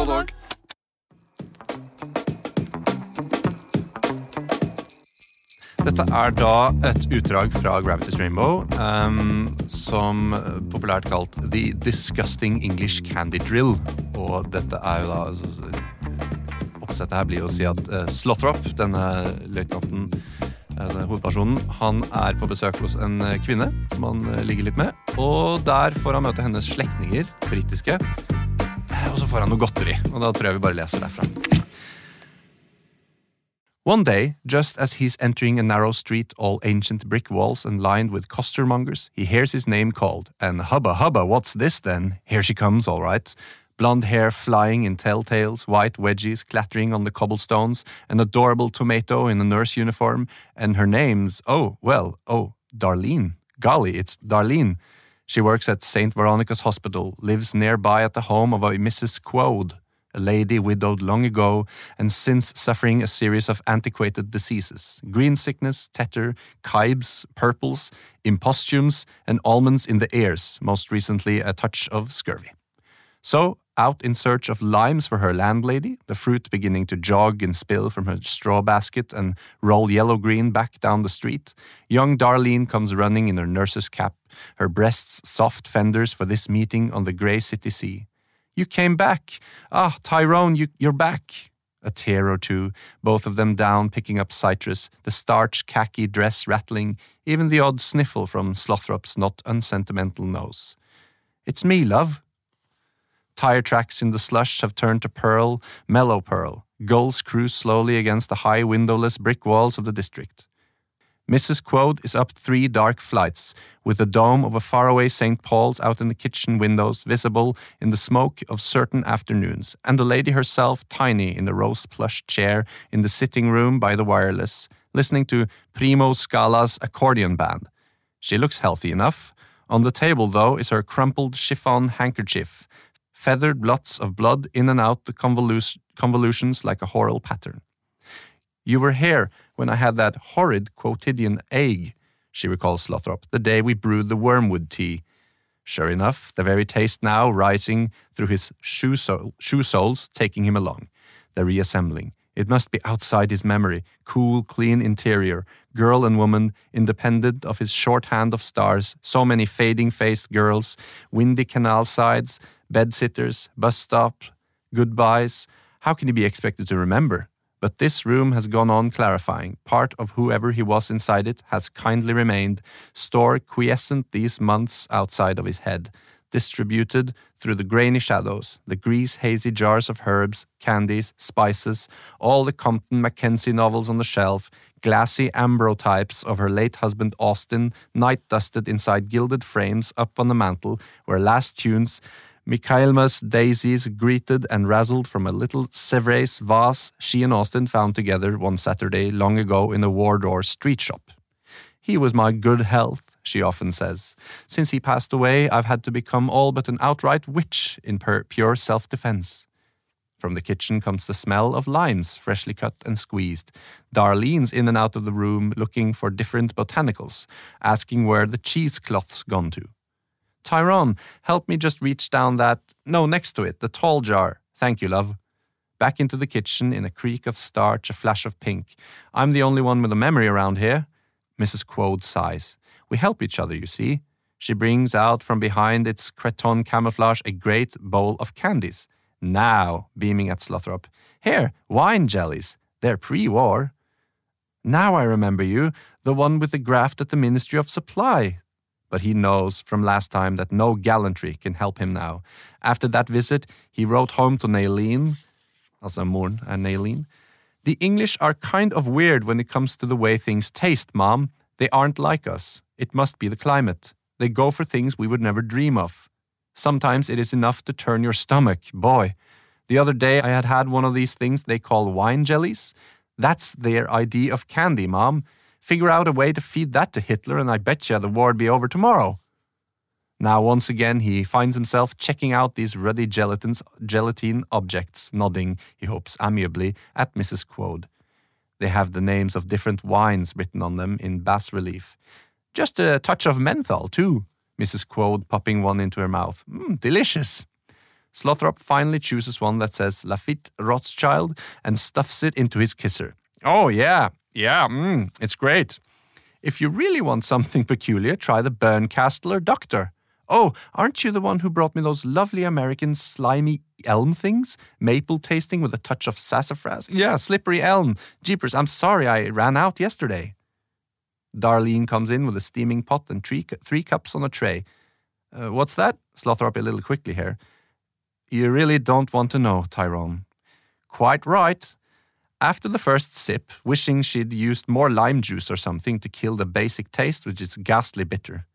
Prolog. Dette er da et utdrag fra Gravity's Rainbow, um, som populært kalt The Disgusting English Candy Drill. Og dette er jo da altså, Oppsettet her blir å si at uh, Slothrop, denne løytnanten, uh, hovedpersonen, han er på besøk hos en uh, kvinne som han ligger litt med. Og der får han møte hennes slektninger, britiske. Og så får han noe godteri. Og da tror jeg vi bare leser derfra. One day, just as he's entering a narrow street all ancient brick walls and lined with costermongers, he hears his name called. And hubba hubba, what's this then? Here she comes, all right. Blonde hair flying in telltales, white wedgies clattering on the cobblestones, an adorable tomato in a nurse uniform, and her name's, oh, well, oh, Darlene. Golly, it's Darlene. She works at St. Veronica's Hospital, lives nearby at the home of a Mrs. Quoad a lady widowed long ago and since suffering a series of antiquated diseases green sickness, tetter, kibes, purples, impostumes, and almonds in the ears, most recently a touch of scurvy. So, out in search of limes for her landlady, the fruit beginning to jog and spill from her straw basket and roll yellow green back down the street, young Darlene comes running in her nurse's cap, her breasts soft fenders for this meeting on the grey city sea. You came back. Ah, Tyrone, you, you're back. A tear or two, both of them down picking up citrus, the starched khaki dress rattling, even the odd sniffle from Slothrop's not unsentimental nose. It's me, love. Tire tracks in the slush have turned to pearl, mellow pearl. Gulls cruise slowly against the high windowless brick walls of the district. Mrs. Quoad is up three dark flights, with the dome of a faraway St. Paul's out in the kitchen windows visible in the smoke of certain afternoons, and the lady herself tiny in the rose plush chair in the sitting room by the wireless, listening to Primo Scala's accordion band. She looks healthy enough. On the table, though, is her crumpled chiffon handkerchief, feathered blots of blood in and out the convolus- convolutions like a coral pattern. You were here when I had that horrid quotidian ague, she recalls Slothrop, the day we brewed the wormwood tea. Sure enough, the very taste now rising through his shoe, shoe soles, taking him along. The reassembling. It must be outside his memory, cool, clean interior, girl and woman, independent of his shorthand of stars, so many fading faced girls, windy canal sides, bed sitters, bus stop, goodbyes. How can he be expected to remember? But this room has gone on clarifying. Part of whoever he was inside it has kindly remained, store quiescent these months outside of his head, distributed through the grainy shadows, the grease hazy jars of herbs, candies, spices, all the Compton Mackenzie novels on the shelf, glassy ambrotypes of her late husband Austin, night dusted inside gilded frames up on the mantel, where last tunes Michaelmas daisies greeted and razzled from a little Sevres vase she and Austin found together one Saturday long ago in a Wardour street shop. He was my good health, she often says. Since he passed away, I've had to become all but an outright witch in pure self defense. From the kitchen comes the smell of limes, freshly cut and squeezed. Darlene's in and out of the room looking for different botanicals, asking where the cheesecloth's gone to. Tyrone, help me just reach down that. No, next to it, the tall jar. Thank you, love. Back into the kitchen in a creak of starch, a flash of pink. I'm the only one with a memory around here. Mrs. Quoad sighs. We help each other, you see. She brings out from behind its cretonne camouflage a great bowl of candies. Now, beaming at Slothrop. Here, wine jellies. They're pre war. Now I remember you, the one with the graft at the Ministry of Supply, but he knows from last time that no gallantry can help him now. After that visit, he wrote home to Nalline, altså moren and Nalline. The English are kind of weird when it comes to the way things taste, Mom. They aren't like us. It must be the climate. They go for things we would never dream of. Sometimes it is enough to turn your stomach, boy. The other day I had had one of these things they call wine jellies. That's their idea of candy, Mom. Figure out a way to feed that to Hitler, and I bet you the war'd be over tomorrow. Now, once again, he finds himself checking out these ruddy gelatins, gelatine objects, nodding, he hopes amiably, at Mrs. Quoad. They have the names of different wines written on them in bas relief. Just a touch of menthol, too, Mrs. Quoad popping one into her mouth. Mm, delicious. Slothrop finally chooses one that says Lafitte Rothschild and stuffs it into his kisser. Oh, yeah, yeah, mm, it's great. If you really want something peculiar, try the Bernkastler Doctor. Oh, aren't you the one who brought me those lovely American slimy elm things? Maple tasting with a touch of sassafras? Yeah, slippery elm. Jeepers, I'm sorry I ran out yesterday. Darlene comes in with a steaming pot and three, three cups on a tray. Uh, what's that? Slothrop a little quickly here. You really don't want to know, Tyrone. Quite right. After the first sip, wishing she'd used more lime juice or something to kill the basic taste, which is ghastly bitter.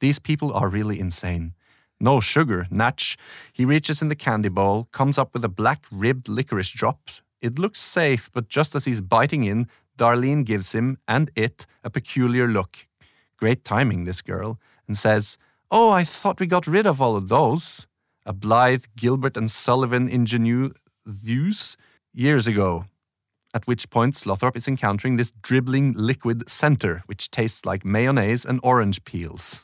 These people are really insane. No sugar, Natch. He reaches in the candy bowl, comes up with a black ribbed licorice drop. It looks safe, but just as he's biting in, Darlene gives him and it a peculiar look. Great timing, this girl, and says, Oh, I thought we got rid of all of those. A blithe Gilbert and Sullivan ingenue views years ago. At which point, Slothrop is encountering this dribbling liquid center, which tastes like mayonnaise and orange peels.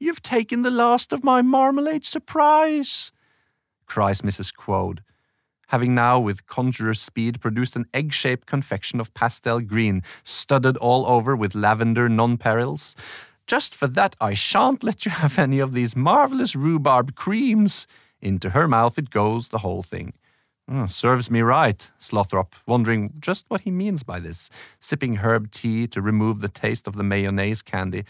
You've taken the last of my marmalade surprise, cries Mrs. Quoad, having now, with conjurer's speed, produced an egg shaped confection of pastel green, studded all over with lavender nonpareils. Just for that, I shan't let you have any of these marvellous rhubarb creams. Into her mouth it goes, the whole thing. Oh, serves me right, Slothrop, wondering just what he means by this, sipping herb tea to remove the taste of the mayonnaise candy.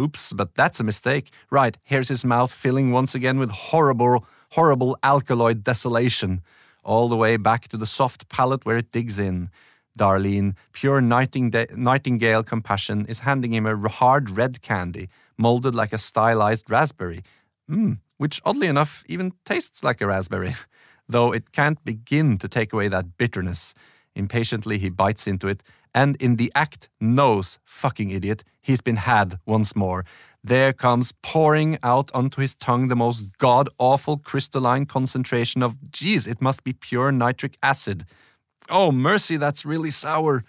Oops, but that's a mistake. Right, here's his mouth filling once again with horrible, horrible alkaloid desolation, all the way back to the soft palate where it digs in. Darlene, pure nightingale compassion, is handing him a hard red candy, molded like a stylized raspberry. Mm, which, oddly enough, even tastes like a raspberry, though it can't begin to take away that bitterness. Impatiently, he bites into it, and in the act knows, fucking idiot, he's been had once more. There comes pouring out onto his tongue the most god awful crystalline concentration of, geez, it must be pure nitric acid. Oh, mercy, that's really sour.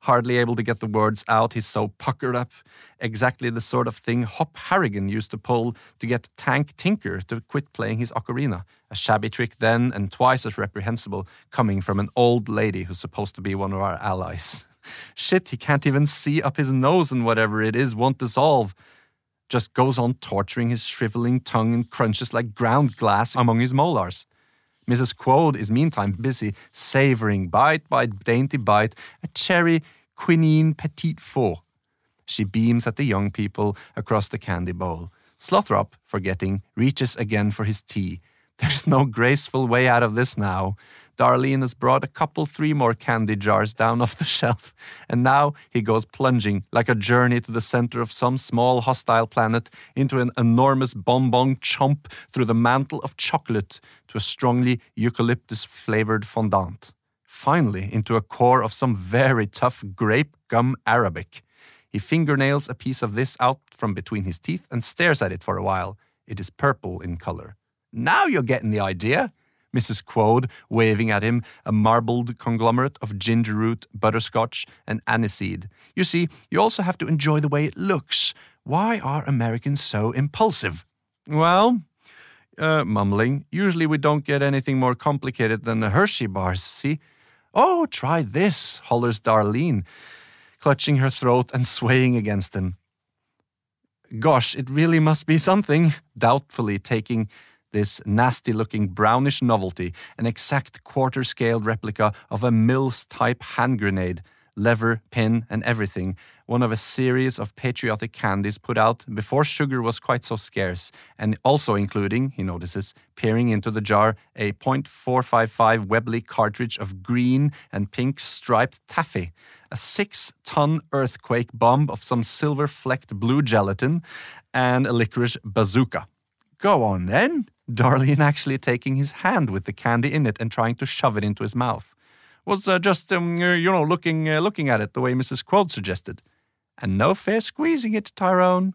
Hardly able to get the words out, he's so puckered up. Exactly the sort of thing Hop Harrigan used to pull to get Tank Tinker to quit playing his ocarina. A shabby trick then, and twice as reprehensible, coming from an old lady who's supposed to be one of our allies. Shit, he can't even see up his nose, and whatever it is won't dissolve. Just goes on torturing his shriveling tongue and crunches like ground glass among his molars. Mrs. Quoad is meantime busy savoring bite by dainty bite a cherry quinine petit four. She beams at the young people across the candy bowl. Slothrop, forgetting, reaches again for his tea. There's no graceful way out of this now. Darlene has brought a couple, three more candy jars down off the shelf, and now he goes plunging like a journey to the center of some small hostile planet into an enormous bonbon chomp through the mantle of chocolate to a strongly eucalyptus flavored fondant. Finally, into a core of some very tough grape gum arabic. He fingernails a piece of this out from between his teeth and stares at it for a while. It is purple in color. Now you're getting the idea. Mrs. Quoad, waving at him a marbled conglomerate of ginger root, butterscotch, and aniseed. You see, you also have to enjoy the way it looks. Why are Americans so impulsive? Well, uh, mumbling, usually we don't get anything more complicated than the Hershey bars, see? Oh, try this, hollers Darlene, clutching her throat and swaying against him. Gosh, it really must be something, doubtfully taking this nasty looking brownish novelty, an exact quarter scale replica of a Mills type hand grenade, lever, pin, and everything, one of a series of patriotic candies put out before sugar was quite so scarce, and also including, he notices, peering into the jar, a .455 Webley cartridge of green and pink striped taffy, a six ton earthquake bomb of some silver flecked blue gelatin, and a licorice bazooka. Go on then, Darlene actually taking his hand with the candy in it and trying to shove it into his mouth. Was uh, just, um, uh, you know, looking, uh, looking at it the way Mrs. Quoad suggested. And no fair squeezing it, Tyrone.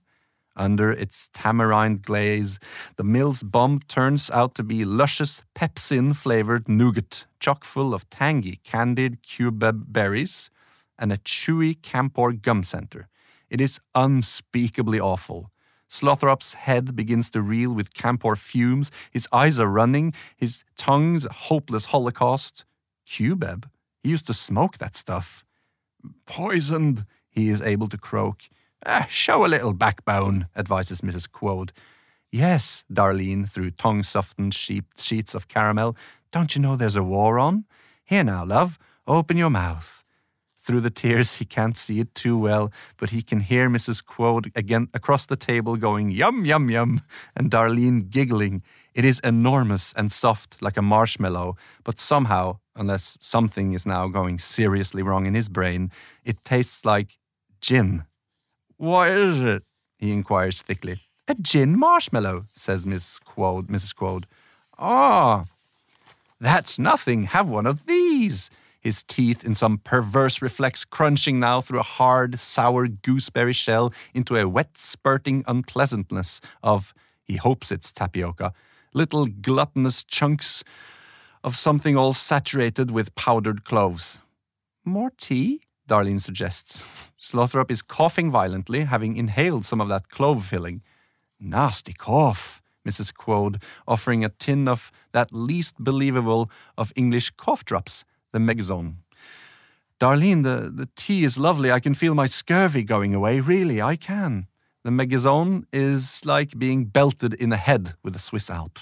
Under its tamarind glaze, the Mills bomb turns out to be luscious pepsin flavored nougat, chock full of tangy candied cubeb berries and a chewy camphor gum center. It is unspeakably awful Slothrop's head begins to reel with camphor fumes, his eyes are running, his tongue's a hopeless holocaust. Cubeb? He used to smoke that stuff. Poisoned, he is able to croak. Ah, show a little backbone, advises Mrs. Quoad. Yes, Darlene, through tongue softened sheets of caramel. Don't you know there's a war on? Here now, love, open your mouth. Through the tears, he can't see it too well, but he can hear Mrs. Quoad again across the table going, Yum, yum, yum, and Darlene giggling. It is enormous and soft like a marshmallow, but somehow, unless something is now going seriously wrong in his brain, it tastes like gin. What is it? he inquires thickly. A gin marshmallow, says Miss Quoad, Mrs. Quoad. Ah, that's nothing. Have one of these. His teeth in some perverse reflex crunching now through a hard, sour gooseberry shell into a wet, spurting unpleasantness of, he hopes it's tapioca, little gluttonous chunks of something all saturated with powdered cloves. More tea? Darlene suggests. Slothrop is coughing violently, having inhaled some of that clove filling. Nasty cough, Mrs. Quoad, offering a tin of that least believable of English cough drops, the Meggezone. Darlene, the, the tea is lovely. I can feel my scurvy going away. Really, I can. The Meggezone is like being belted in the head with a Swiss Alp.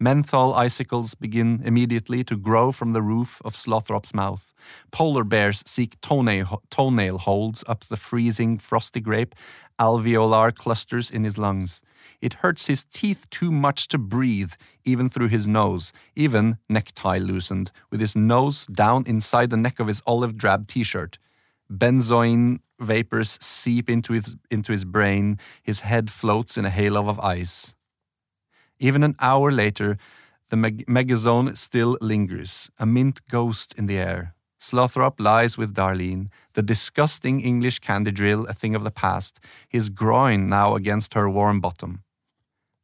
Menthol icicles begin immediately to grow from the roof of Slothrop's mouth. Polar bears seek toenail, toenail holds up the freezing, frosty grape, alveolar clusters in his lungs. It hurts his teeth too much to breathe, even through his nose, even necktie loosened, with his nose down inside the neck of his olive drab t shirt. Benzoin vapors seep into his, into his brain, his head floats in a halo of ice. Even an hour later, the meg- meggezone still lingers, a mint ghost in the air. Slothrop lies with Darlene, the disgusting English candy drill a thing of the past, his groin now against her warm bottom.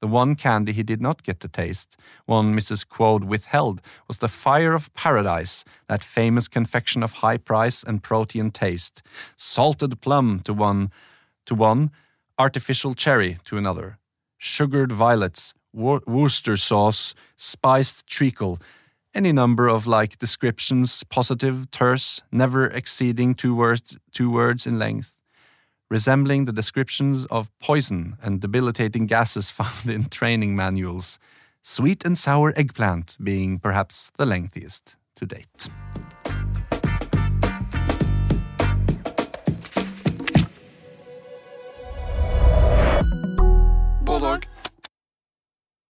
The one candy he did not get to taste, one Mrs. Quoad withheld, was the Fire of Paradise, that famous confection of high price and protein taste. Salted plum to one, to one, artificial cherry to another. Sugared violets, Worcester sauce, spiced treacle, any number of like descriptions, positive, terse, never exceeding two words, two words in length, resembling the descriptions of poison and debilitating gases found in training manuals, sweet and sour eggplant being perhaps the lengthiest to date.